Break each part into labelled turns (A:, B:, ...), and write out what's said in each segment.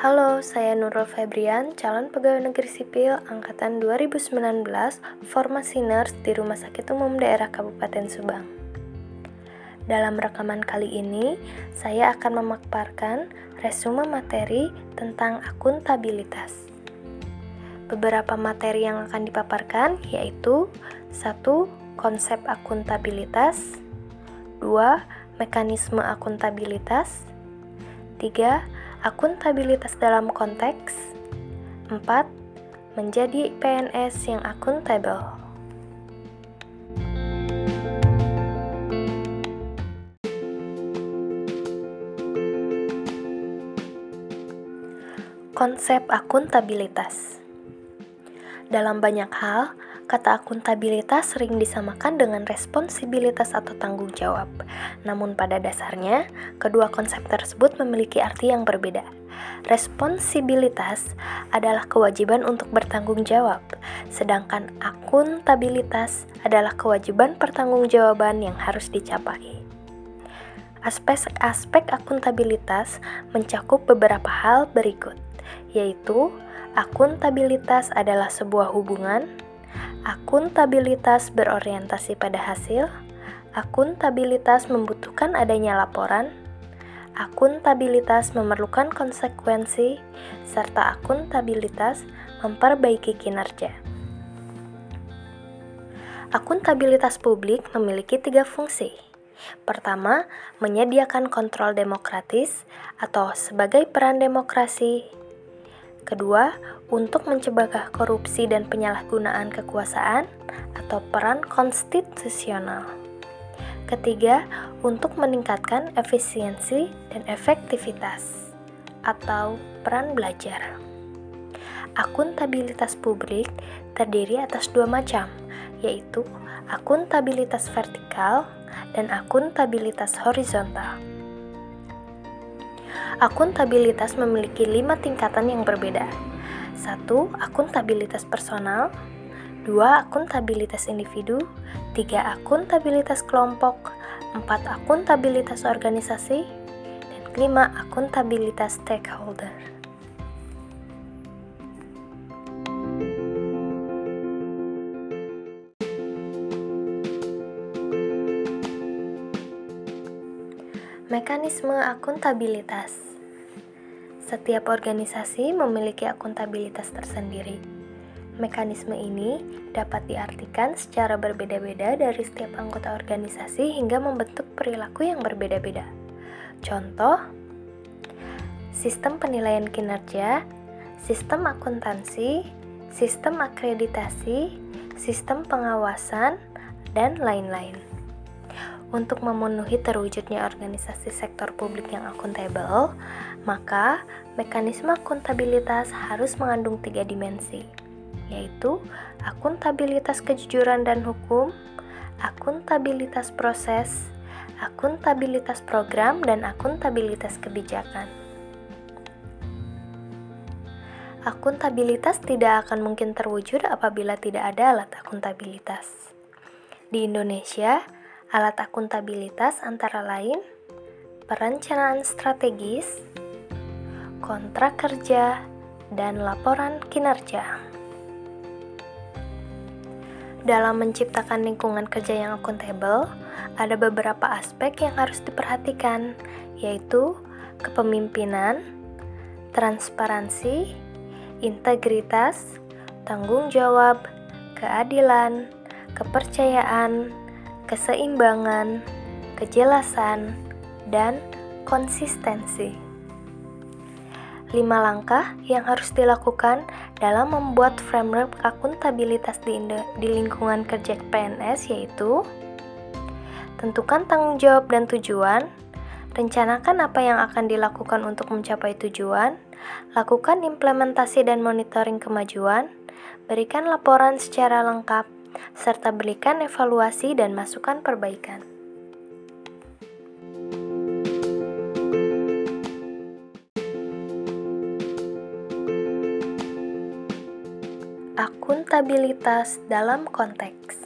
A: Halo, saya Nurul Febrian, calon pegawai negeri sipil angkatan 2019, formasi nurse di Rumah Sakit Umum Daerah Kabupaten Subang. Dalam rekaman kali ini, saya akan memaparkan resume materi tentang akuntabilitas. Beberapa materi yang akan dipaparkan yaitu 1. Konsep akuntabilitas 2. Mekanisme akuntabilitas 3 Akuntabilitas dalam konteks 4. Menjadi PNS yang akuntabel Konsep akuntabilitas Dalam banyak hal, Kata akuntabilitas sering disamakan dengan responsibilitas atau tanggung jawab. Namun pada dasarnya, kedua konsep tersebut memiliki arti yang berbeda. Responsibilitas adalah kewajiban untuk bertanggung jawab, sedangkan akuntabilitas adalah kewajiban pertanggungjawaban yang harus dicapai. Aspek-aspek akuntabilitas mencakup beberapa hal berikut, yaitu akuntabilitas adalah sebuah hubungan Akuntabilitas berorientasi pada hasil, akuntabilitas membutuhkan adanya laporan, akuntabilitas memerlukan konsekuensi, serta akuntabilitas memperbaiki kinerja. Akuntabilitas publik memiliki tiga fungsi. Pertama, menyediakan kontrol demokratis atau sebagai peran demokrasi Kedua, untuk mencegah korupsi dan penyalahgunaan kekuasaan atau peran konstitusional. Ketiga, untuk meningkatkan efisiensi dan efektivitas atau peran belajar. Akuntabilitas publik terdiri atas dua macam, yaitu akuntabilitas vertikal dan akuntabilitas horizontal. Akuntabilitas memiliki lima tingkatan yang berbeda. Satu, akuntabilitas personal. Dua, akuntabilitas individu. Tiga, akuntabilitas kelompok. Empat, akuntabilitas organisasi. Dan kelima, akuntabilitas stakeholder. Mekanisme akuntabilitas setiap organisasi memiliki akuntabilitas tersendiri. Mekanisme ini dapat diartikan secara berbeda-beda dari setiap anggota organisasi hingga membentuk perilaku yang berbeda-beda. Contoh, sistem penilaian kinerja, sistem akuntansi, sistem akreditasi, sistem pengawasan, dan lain-lain. Untuk memenuhi terwujudnya organisasi sektor publik yang akuntabel, maka mekanisme akuntabilitas harus mengandung tiga dimensi, yaitu akuntabilitas kejujuran dan hukum, akuntabilitas proses, akuntabilitas program, dan akuntabilitas kebijakan. Akuntabilitas tidak akan mungkin terwujud apabila tidak ada alat akuntabilitas. Di Indonesia, Alat akuntabilitas antara lain perencanaan strategis, kontrak kerja, dan laporan kinerja. Dalam menciptakan lingkungan kerja yang akuntabel, ada beberapa aspek yang harus diperhatikan, yaitu kepemimpinan, transparansi, integritas, tanggung jawab, keadilan, kepercayaan, keseimbangan, kejelasan, dan konsistensi. Lima langkah yang harus dilakukan dalam membuat framework akuntabilitas di, di lingkungan kerja PNS yaitu Tentukan tanggung jawab dan tujuan, rencanakan apa yang akan dilakukan untuk mencapai tujuan, lakukan implementasi dan monitoring kemajuan, berikan laporan secara lengkap, serta berikan evaluasi dan masukan perbaikan. Akuntabilitas dalam konteks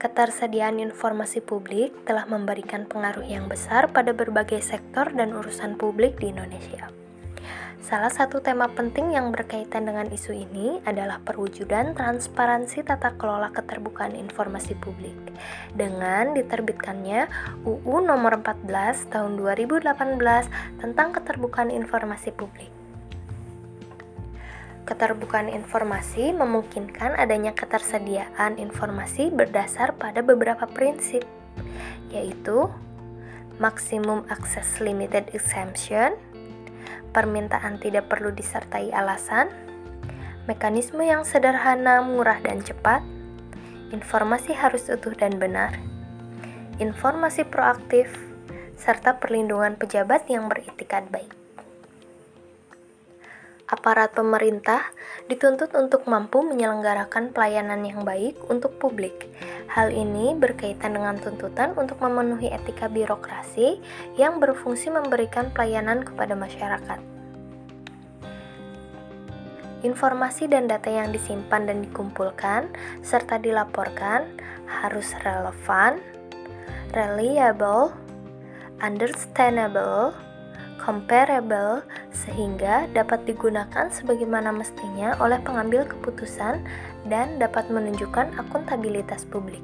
A: Ketersediaan informasi publik telah memberikan pengaruh yang besar pada berbagai sektor dan urusan publik di Indonesia. Salah satu tema penting yang berkaitan dengan isu ini adalah perwujudan transparansi tata kelola keterbukaan informasi publik dengan diterbitkannya UU Nomor 14 Tahun 2018 tentang keterbukaan informasi publik. Keterbukaan informasi memungkinkan adanya ketersediaan informasi berdasar pada beberapa prinsip, yaitu maksimum access limited exemption, permintaan tidak perlu disertai alasan, mekanisme yang sederhana, murah, dan cepat, informasi harus utuh dan benar, informasi proaktif, serta perlindungan pejabat yang beritikat baik aparat pemerintah dituntut untuk mampu menyelenggarakan pelayanan yang baik untuk publik. Hal ini berkaitan dengan tuntutan untuk memenuhi etika birokrasi yang berfungsi memberikan pelayanan kepada masyarakat. Informasi dan data yang disimpan dan dikumpulkan serta dilaporkan harus relevan, reliable, understandable, comparable sehingga dapat digunakan sebagaimana mestinya oleh pengambil keputusan dan dapat menunjukkan akuntabilitas publik.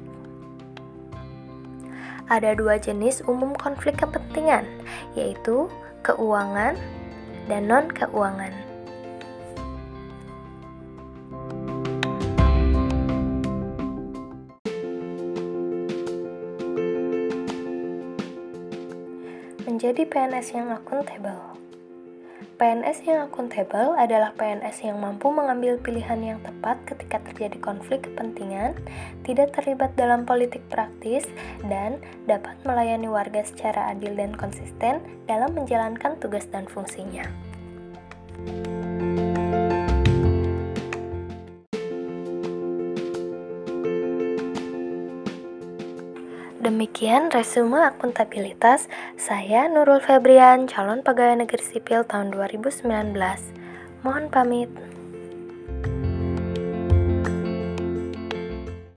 A: Ada dua jenis umum konflik kepentingan, yaitu keuangan dan non-keuangan. Menjadi PNS yang akuntabel. PNS yang akuntabel adalah PNS yang mampu mengambil pilihan yang tepat ketika terjadi konflik kepentingan, tidak terlibat dalam politik praktis, dan dapat melayani warga secara adil dan konsisten dalam menjalankan tugas dan fungsinya. Demikian resume akuntabilitas saya Nurul Febrian, calon pegawai negeri sipil tahun 2019. Mohon pamit.